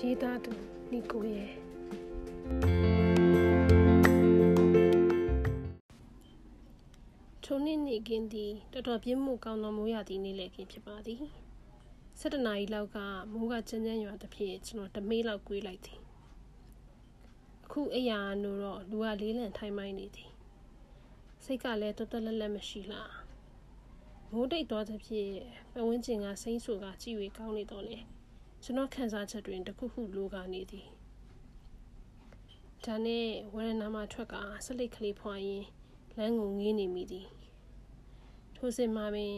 ရေးသားသူနီကိုရဲ့ထိုနေ့နေ့ကင်းသည်တော်တော်ပြင်းမှုကောင်းသောမိုးရသည့်နေ့လည်းကင်းဖြစ်ပါသည်၁၇နာရီလောက်ကမိုးကကြမ်းကြမ်းရွာသဖြင့်ကျွန်တော်တမေးလောက်ကွေးလိုက်သည်အခုအရာနိုတော့လူကလေးလံထိုင်မိုင်းနေသည်စိတ်ကလည်းတော်တော်လက်လက်မရှိလားမိုးတိတ်သွားသဖြင့်ပဝန်းကျင်ကစိမ့်ဆူကကြည်ဝေကောင်းနေတော့လေ ကျွန်တော်ခံစားချက်တွင်တခုခုလိုကနေသည်ဒါနဲ့ဝရဏမှာထွက်ကဆက်လိတ်ကလေးဖွာရင်လမ်းကိုငေးနေမိသည်ထိုစဉ်မှာပင်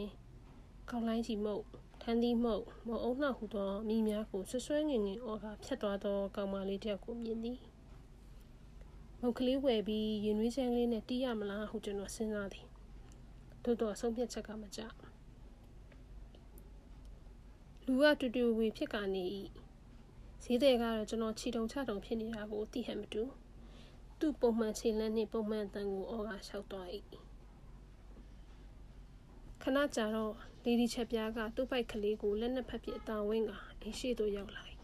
ကောင်းလိုင်းကြီးမုတ်ထန်းသီးမုတ်မအုံနှောက်ဟူသောမိများကိုဆွဆွဲငင်ငင်အော်ကဖြတ်သွားသောကောင်မလေးတယောက်ကိုမြင်သည်မုတ်ကလေးဝယ်ပြီးရင်နွေးချမ်းလေးနဲ့တီးရမလားဟုကျွန်တော်စဉ်းစားသည်သို့တော့အဆုံးဖြတ်ချက်ကမကြ လူကတူတူဝေဖြစ်ကနေ၏ဈေးတဲ့ကတော့ကျွန်တော်ခြေတုံချတုံဖြစ်နေတာကိုသိဟန်မတူသူ့ပုံမှန်ခြေလန်းနှင့်ပုံမှန်တန်ကိုအော်ကလျှောက်သွား၏ခဏကြာတော့လေဒီချက်ပြားကသူ့ပိုက်ကလေးကိုလက်နှစ်ဖက်ပြအတာဝင်းကအိမ်ရှိသို့ရောက်လာ၏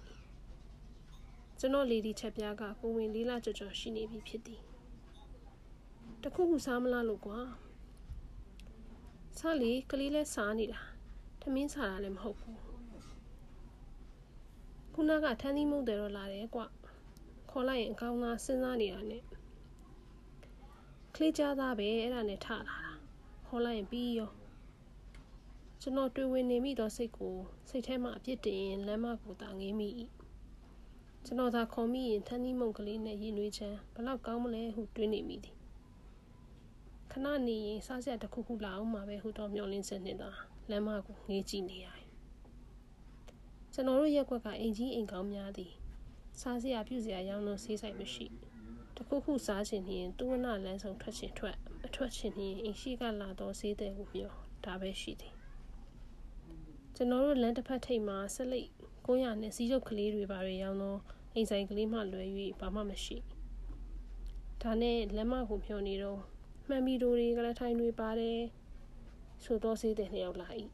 ကျွန်တော်လေဒီချက်ပြားကကိုဝင်လေးလာကြော်ကြော်ရှိနေပြီဖြစ်သည်တခုခုစားမလားလို့ကွာစားလေကလေးလဲစားနေတာထမင်းစားတာလည်းမဟုတ်ဘူး ခုနကထန်းသီးမုတ်တယ်တော့လာတယ်ကွခေါ်လိုက်ရင်အကောင်းသားစဉ်းစားနေတာနဲ့ကလေးကြားသားပဲအဲ့ဒါနဲ့ထလာတာခေါ်လိုက်ရင်ပြီးရောကျွန်တော်တွေ့ဝင်နေမိသောစိတ်ကိုစိတ်ထဲမှာအပြစ်တင်လမ်းမကိုသာငေးမိ၏ကျွန်တော်သာခေါ်မိရင်ထန်းသီးမုတ်ကလေးနဲ့ရင်နွေးချမ်းဘလောက်ကောင်းမလဲဟုတွေးနေမိသည်ခဏနေရင်စားစရာတစ်ခုခုလာအောင်မှာပဲဟူတော့မျောလင်းစနေသာလမ်းမကိုငေးကြည့်နေရတယ် ကျွန်တော်တို့ရက်ွက်ကအိမ်ကြီးအိမ်ကောင်းများသည်စားစရာပြုစရာရောင်းလို့ဆေးဆိုင်မရှိတခုခုစားချင်ရင်သူဝနလန်းဆောင်ထွက်ချင်ထွက်အထွက်ချင်ရင်အိမ်ရှိကလာတော့ဆေးတဲ့ကိုမျောဒါပဲရှိသည်ကျွန်တော်တို့လမ်းတစ်ဖက်ထိပ်မှာဆက်လက်900နဲ့စီးရုပ်ကလေးတွေပါရရောင်းတော့အိမ်ဆိုင်ကလေးမှလွယ်၍ဘာမှမရှိဒါနဲ့လက်မကိုမျောနေတော့မှန်မီတို့တွေကလည်းထိုင်တွေပါတယ်ဆိုတော့ဆေးတဲ့နှစ်ယောက်လာ၏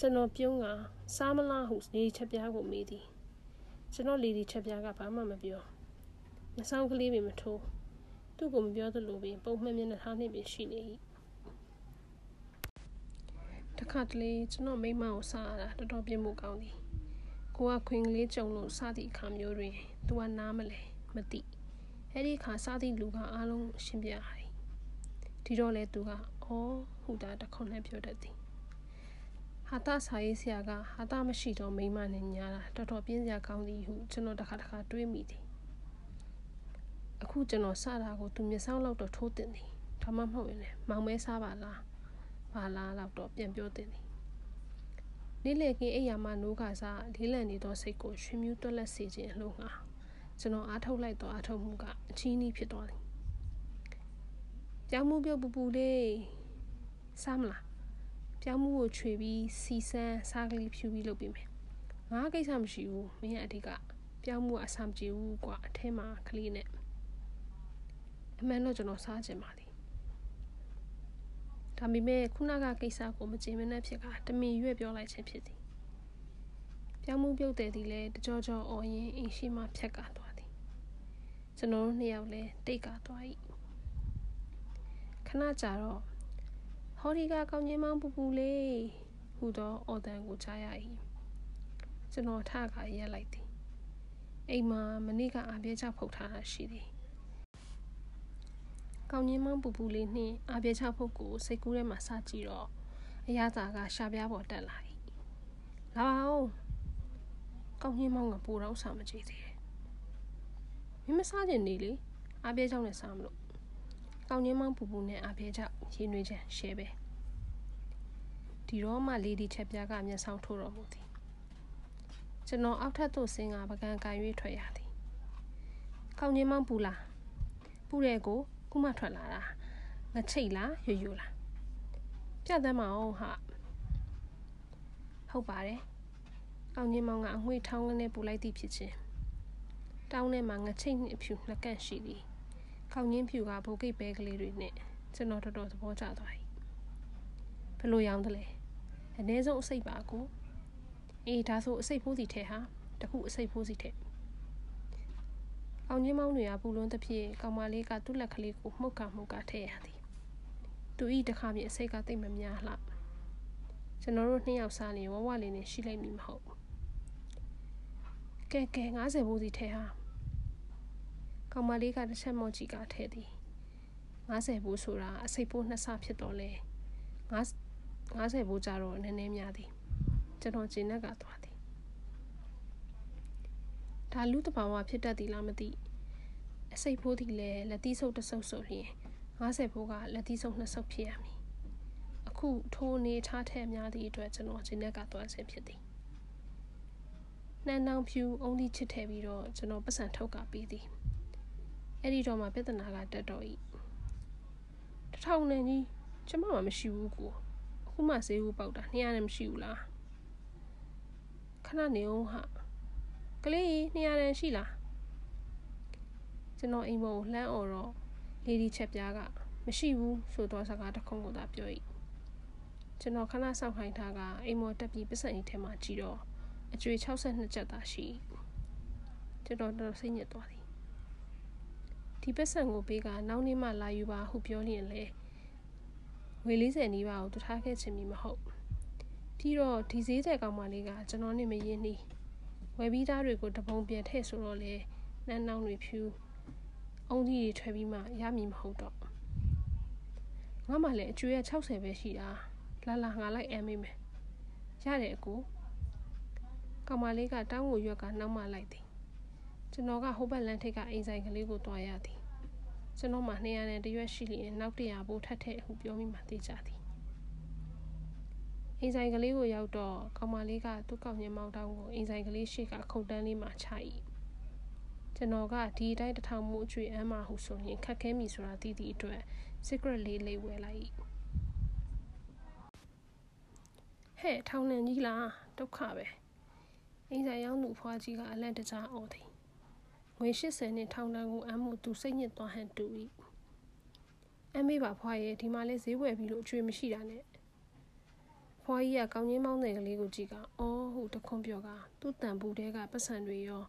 ကျွန်တော်ပြုံးကစားမလားဟုလေချက်ပြားကိုမေးသည်ကျွန်တော်လေဒီချက်ပြားကဘာမှမပြောမဆောင်ကလေးပင်မထိုးသူ့ကိုမပြောသလိုပင်ပုံမှန်မျက်နှာထားနှင့်ပင်ရှိနေ၏တခါတလေကျွန်တော်မိမကိုစားရတာတော်တော်ပြင်းမှုကောင်းသည်ကိုကခွင်ကလေးကြုံလို့စားသည့်အခါမျိုးတွင်သူကနားမလဲမသိအဲ့ဒီအခါစားသည့်လူကအားလုံးရှင်းပြရတယ်ဒီတော့လေသူကအော်ဟူတာတခွန်နဲ့ပြောတတ်သည် ဟာတာစာရေးဆရာကဟာတာမရှိတော့မိမနဲ့ညာတာတော်တော်ပြင်းစရာကောင်းသည်ဟုကျွန်တော်တစ်ခါတစ်ခါတွေးမိသည်အခုကျွန်တော်စတာကိုသူမျက်စောင်းလောက်တော့ထိုးတင်သည်ဒါမှမဟုတ်ရင်လည်းမောင်မဲစားပါလားပါလားလောက်တော့ပြန်ပြောတင်သည်နေ့လည်ကင်းအိယာမနိုးကစားလေးလံနေသောစိတ်ကိုရွှင်မြူးတွက်လက်စေခြင်းအလို့ငါကျွန်တော်အားထုတ်လိုက်သောအားထုတ်မှုကအချီးနှီးဖြစ်သွားသည်ပြောင်းမှုပြုတ်ပူပူလေးစားမလား ပြောင်းမှုကိုခြွေပြီးစီစမ်းစားကလေးဖြူပြီးလုပ်ပေးမယ်ငါကိစ္စမရှိဘူးမင်းရဲ့အဓိကပြောင်းမှုအဆမပြေဘူးကွာအထဲမှာကလေးနဲ့အမှန်တော့ကျွန်တော်စားချင်ပါသည်ဒါပေမဲ့ခုနကကိစ္စကိုမကြင်မနဲ့ဖြစ်ကတမင်ရွက်ပြောလိုက်ခြင်းဖြစ်သည်ပြောင်းမှုပြုတ်တယ်သည်လဲတကြောကြောအော်ရင်အိမ်ရှိမှဖြတ်ကာသွားသည်ကျွန်တော်တို့နှစ်ယောက်လဲတိတ်ကာသွား၏ခဏကြာတော့ ဟောဒီကကောင်းချင်းမောင်းပူပူလေးဟူသောအော်တန်ကိုကြားရ၏ကျွန်တော်ထခါရက်လိုက်သည်အိမ်မှာမနေ့ကအားပြဲချဖုတ်ထားတာရှိသည်ကောင်းချင်းမောင်းပူပူလေးနှင့်အားပြဲချဖုတ်ကိုစိတ်ကူးထဲမှာစကြည့်တော့အရသာကရှာပြားပေါ်တက်လာ၏လာပါဦးကောင်းချင်းမောင်းကပူတော့စားမကြည့်သေးတယ်မင်းမစားချင်နေလေအားပြဲချောင်းနဲ့စားမလို့ ကောင်းချင်းမောင်းပူပူနဲ့အားပြဲချောင်းရင်းနှွေးချင်ရှဲပဲဒီတော့မှလေဒီချက်ပြားကမျက်စောင်းထိုးတော်မူသည်ကျွန်တော်အောက်ထပ်သို့ဆင်းကပကံကန်၍ထွက်ရသည်ကောင်းချင်းမောင်းပူလားပူတဲ့ကိုခုမှထွက်လာတာငချိတ်လားရွရွလားပြတ်သမ်းမအောင်ဟာဟုတ်ပါတယ်ကောင်းချင်းမောင်ကအငွေ့ထောင်းကနေပူလိုက်သည်ဖြစ်ခြင်းတောင်းထဲမှာငချိတ်နှင့်အဖြူလက်ကန့်ရှိသည် ကောင်းချင်းဖြူကဘိုးကိတ်ပဲကလေးတွေနဲ့ကျွန်တော်တော်တော်သဘောကျသွား၏ဘယ်လိုရောင်းသလဲအ ਨੇ ဆုံးအစိတ်ပါကိုအေးဒါဆိုအစိတ်ဖိုးစီထဲဟာတခုအစိတ်ဖိုးစီထက်အောင်ချင်းမောင်းတွေကပူလွန်းသဖြင့်ကောင်မလေးကသူ့လက်ကလေးကိုမှုတ်ကမှုတ်ကထည့်ရသည်သူဤတခါမြင်အစိတ်ကတိတ်မများလှကျွန်တော်တို့နှစ်ယောက်စားနေဝဝလေးနဲ့ရှိလိုက်မိမဟုတ်ကဲကဲ90ဘူးစီထဲဟာ ကောင်မလေးကတစ်ချက်မော့ကြည့်ကထဲသည်90ဘူးဆိုတာအစိတ်ပိုးနှစ်ဆဖြစ်တော့လဲ90ဘူးကြတော့နည်းနည်းများသည်ကျွန်တော်ကျင်းနဲ့ကသွားသည်ဒါလူတဘာဝဖြစ်တတ်သည်လားမသိအစိတ်ဖိုးသည်လည်းလက်သီးဆုပ်တစ်ဆုပ်ဆိုလျင်50ဖိုးကလက်သီးဆုပ်နှစ်ဆုပ်ဖြစ်ရမည်အခုထိုးနေထားထက်များသည့်အတွက်ကျွန်တော်ဂျင်းနက်ကသွားဆင်းဖြစ်သည်နှမ်းနှောင်ဖြူအုံးသီးချစ်ထည့်ပြီးတော့ကျွန်တော်ပတ်စံထုတ်ကပေးသည် အဲ့ဒီတော့မှပြဿနာကတက်တော့ဤတထောင်နဲ့ကြီးကျမမှမရှိဘူးကိုအခုမှဈေးဦးပေါက်တာ200နဲ့မရှိဘူးလားခဏနေအောင်ဟာကလေး200နဲ့ရှိလားကျွန်တော်အိမ်ပေါ်ကိုလှမ်းអော်တော့လေဒီချက်ပြားကမရှိဘူးဆိုတော့စကားတစ်ခုကိုသာပြော၏ကျွန်တော်ခဏစောင့်ခိုင်းထားကအိမ်မော်တက်ပြီးပစံအိတ်ထဲမှာကြည့်တော့အကျွေ62ကျပ်သာရှိကျွန်တော်တော့စိတ်ညစ်သွားသည် ဒီပစံကိုပေးကနောက်နေ့မှလာယူပါဟုပြောလျင်လေငွေ40နီးပါးကိုတူထားခဲ့ခြင်းမီမဟုတ်ပြီးတော့ဒီဈေးတဲ့ကောင်မလေးကကျွန်တော်နဲ့မရင်းနှီးဝယ်ပြီးသားတွေကိုတပုံပြန်ထည့်ဆိုတော့လေနန်းနောင်တွေဖြူအုံကြီးတွေထွက်ပြီးမှရမည်မဟုတ်တော့ငါမှလည်းအကျွေးရ60ပဲရှိတာလာလာငါလိုက်အမ်းမိမယ်ရတယ်အကိုကောင်မလေးကတောင်းကိုရွက်ကနောက်မှလိုက်သည်ကျွန်တော်ကဟိုဘက်လန်ထိပ်ကအိမ်ဆိုင်ကလေးကိုတွားရသည် ကျွန်တော်မှ200နဲ့တရွက်ရှိလျင်နောက်100ဘိုးထပ်ထည့်ဟုပြောမိမှသိကြသည်အိမ်ဆိုင်ကလေးကိုရောက်တော့ကောင်မလေးကသူ့ကောက်ညမောင်းတောင်းကိုအိမ်ဆိုင်ကလေးရှိကခုတ်တန်းလေးမှာချ၏ကျွန်တော်ကဒီအတိုင်းတထောင်မှုအကျွေးအမ်းမှဟုဆိုရင်ခက်ခဲမိဆိုတာသိသည့်အတွက် secret လေးလေးဝယ်လိုက်၏ဟဲ့ထောင်နှံကြီးလားဒုက္ခပဲအိမ်ဆိုင်ရောက်သူဖွားကြီးကအလန့်တကြားအော်သည် ငွေ80နဲ့ထောင်တန်းကိုအမ်းမှုသူစိတ်ညစ်သွားဟန်တူ၏အမေပါဖွားရဲ့ဒီမှာလဲဈေးဝယ်ပြီးလို့အကျွေးမရှိတာနဲ့ဖွားကြီးကကောင်းချင်းမောင်းတဲ့ကလေးကိုကြည့်ကအော်ဟုတခွန်းပြောကသူ့တန်ပူတဲကပတ်စံတွေရော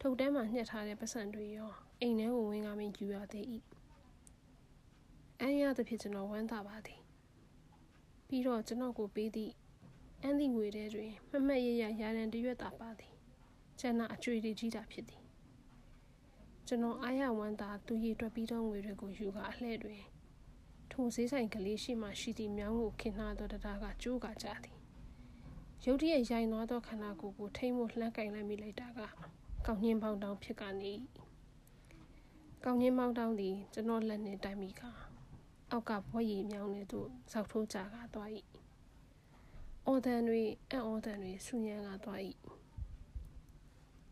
ထုတ်တန်းမှာညှက်ထားတဲ့ပတ်စံတွေရောအိမ်ထဲကိုဝင်ကားမင်းယူရသေး၏အန်ရသဖြင့်ကျွန်တော်ဝမ်းသာပါသည်ပြီးတော့ကျွန်တော်ကိုပေးသည့်အန်သည့်ငွေထဲတွင်မမတ်ရရရာရန်တရွက်သာပါသည်ကျန်တာအကျွေတွေကြီးတာဖြစ်သည် ကျွန်တော်အားရဝမ်းသာသူရည်တွက်ပြီးသောငွေတွေကိုယူကအလှဲ့တွင်ထိုဈေးဆိုင်ကလေးရှိမှရှိသည့်မြောင်းကိုခင်နှာသောတရားကကျိုးကကြသည်ရုတ်တရက်ရိုင်သွားသောခန္ဓာကိုယ်ကိုထိမ့်မှုလှမ်းကင်လိုက်မိလိုက်တာကကောင်းညင်းပေါင်းတောင်ဖြစ်ကနေကောင်းညင်းပေါင်းတောင်သည်ကျွန်တော်လက်နဲ့တိုင်မိကအောက်ကဘွက်ရည်မြောင်းနေသို့ဇောက်ထိုးကြကသွား၏အော်တန်တွေအံ့ဩတန်တွေဆူညံကသွား၏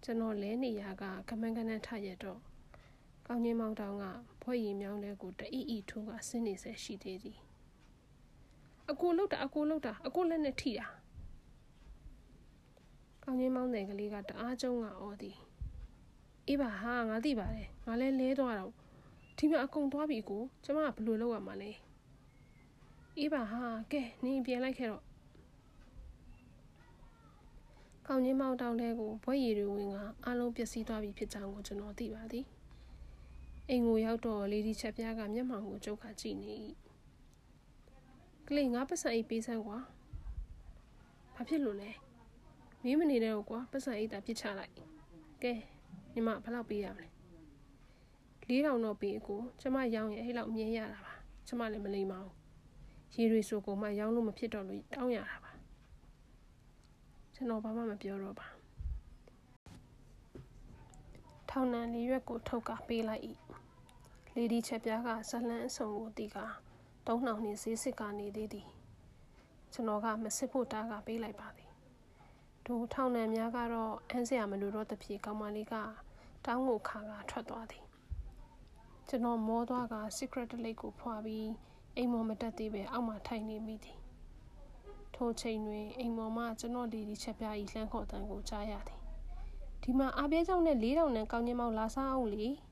ကျွန်တော်လဲနေရကကမန်းကနန်းထရတော့ကောင်းကြီးမောင်တောင်ကဘွက်ရည်မြောင်းတဲ့ကိုတအီအီထိုးကဆင်းနေဆက်ရှိသေးသည်အကိုလောက်တာအကိုလောက်တာအကိုလက်နဲ့ထိတာကောင်းကြီးမောင်းတဲ့ကလေးကတအားကျုံကအော်သည်အေးပါဟာငါသိပါတယ်ငါလဲလဲသွားတော့ဒီမှာအကုန်သွားပြီကိုကျမကဘယ်လိုလုပ်ရမှာလဲအေးပါဟာကဲနင်းပြန်လိုက်ခဲ့တော့ ကောင်းချင်းမောင်တောင်တဲကိုဘွက်ရည်တွေဝင်ကအလုံးပျက်စီးသွားပြီဖြစ်ကြောင်းကိုကျွန်တော်သိပါသည်အိမ်ကိုရောက်တော့လေဒီချက်ပြားကမျက်မှောင်ကိုကျုပ်ခါကြည့်နေ၏ကလေးငါပတ်စံအိတ်ပေးစမ်းကွာဘာဖြစ်လို့လဲမင်းမနေတော့ကွာပတ်စံအိတ်တာပြစ်ချလိုက်ကဲညီမဘယ်လောက်ပေးရမလဲ၄တောင်တော့ပေးအကိုကျမရောင်းရင်အဲ့လောက်မြင်ရတာပါကျမလည်းမလိမ္မာဘူးရေတွေဆိုကုန်မှရောင်းလို့မဖြစ်တော့လို့တောင်းရတာပါ ကျွန်တော်ဘာမှမပြောတော့ပါထောင်နံလေးရွက်ကိုထုတ်ကပေးလိုက်၏လေဒီချက်ပြားကဇလန်းအစုံကိုတီးကတုံးနှောင်နှင့်ဈေးစစ်ကနေသေးသည်ကျွန်တော်ကမစစ်ဖို့တားကပေးလိုက်ပါသည်ဒူထောင်နံများကတော့အန်းစရာမလိုတော့တဖြေကောင်မလေးကတောင်းကိုခါကထွက်သွားသည်ကျွန်တော်မောသွားက secret လိတ်ကိုဖွာပြီးအိမ်မော်မတက်သေးပဲအောက်မှာထိုင်နေမိသည် ထိုချိန်တွင်အိမ်မော်မှကျွန်တော်ဒီဒီချက်ပြားဤလှမ်းခေါ်တန်ကိုကြားရသည်ဒီမှာအားပြဲကြောင့်နဲ့၄တောင်နဲ့ကောင်းချင်းမောက်လာစားအောင်လေ။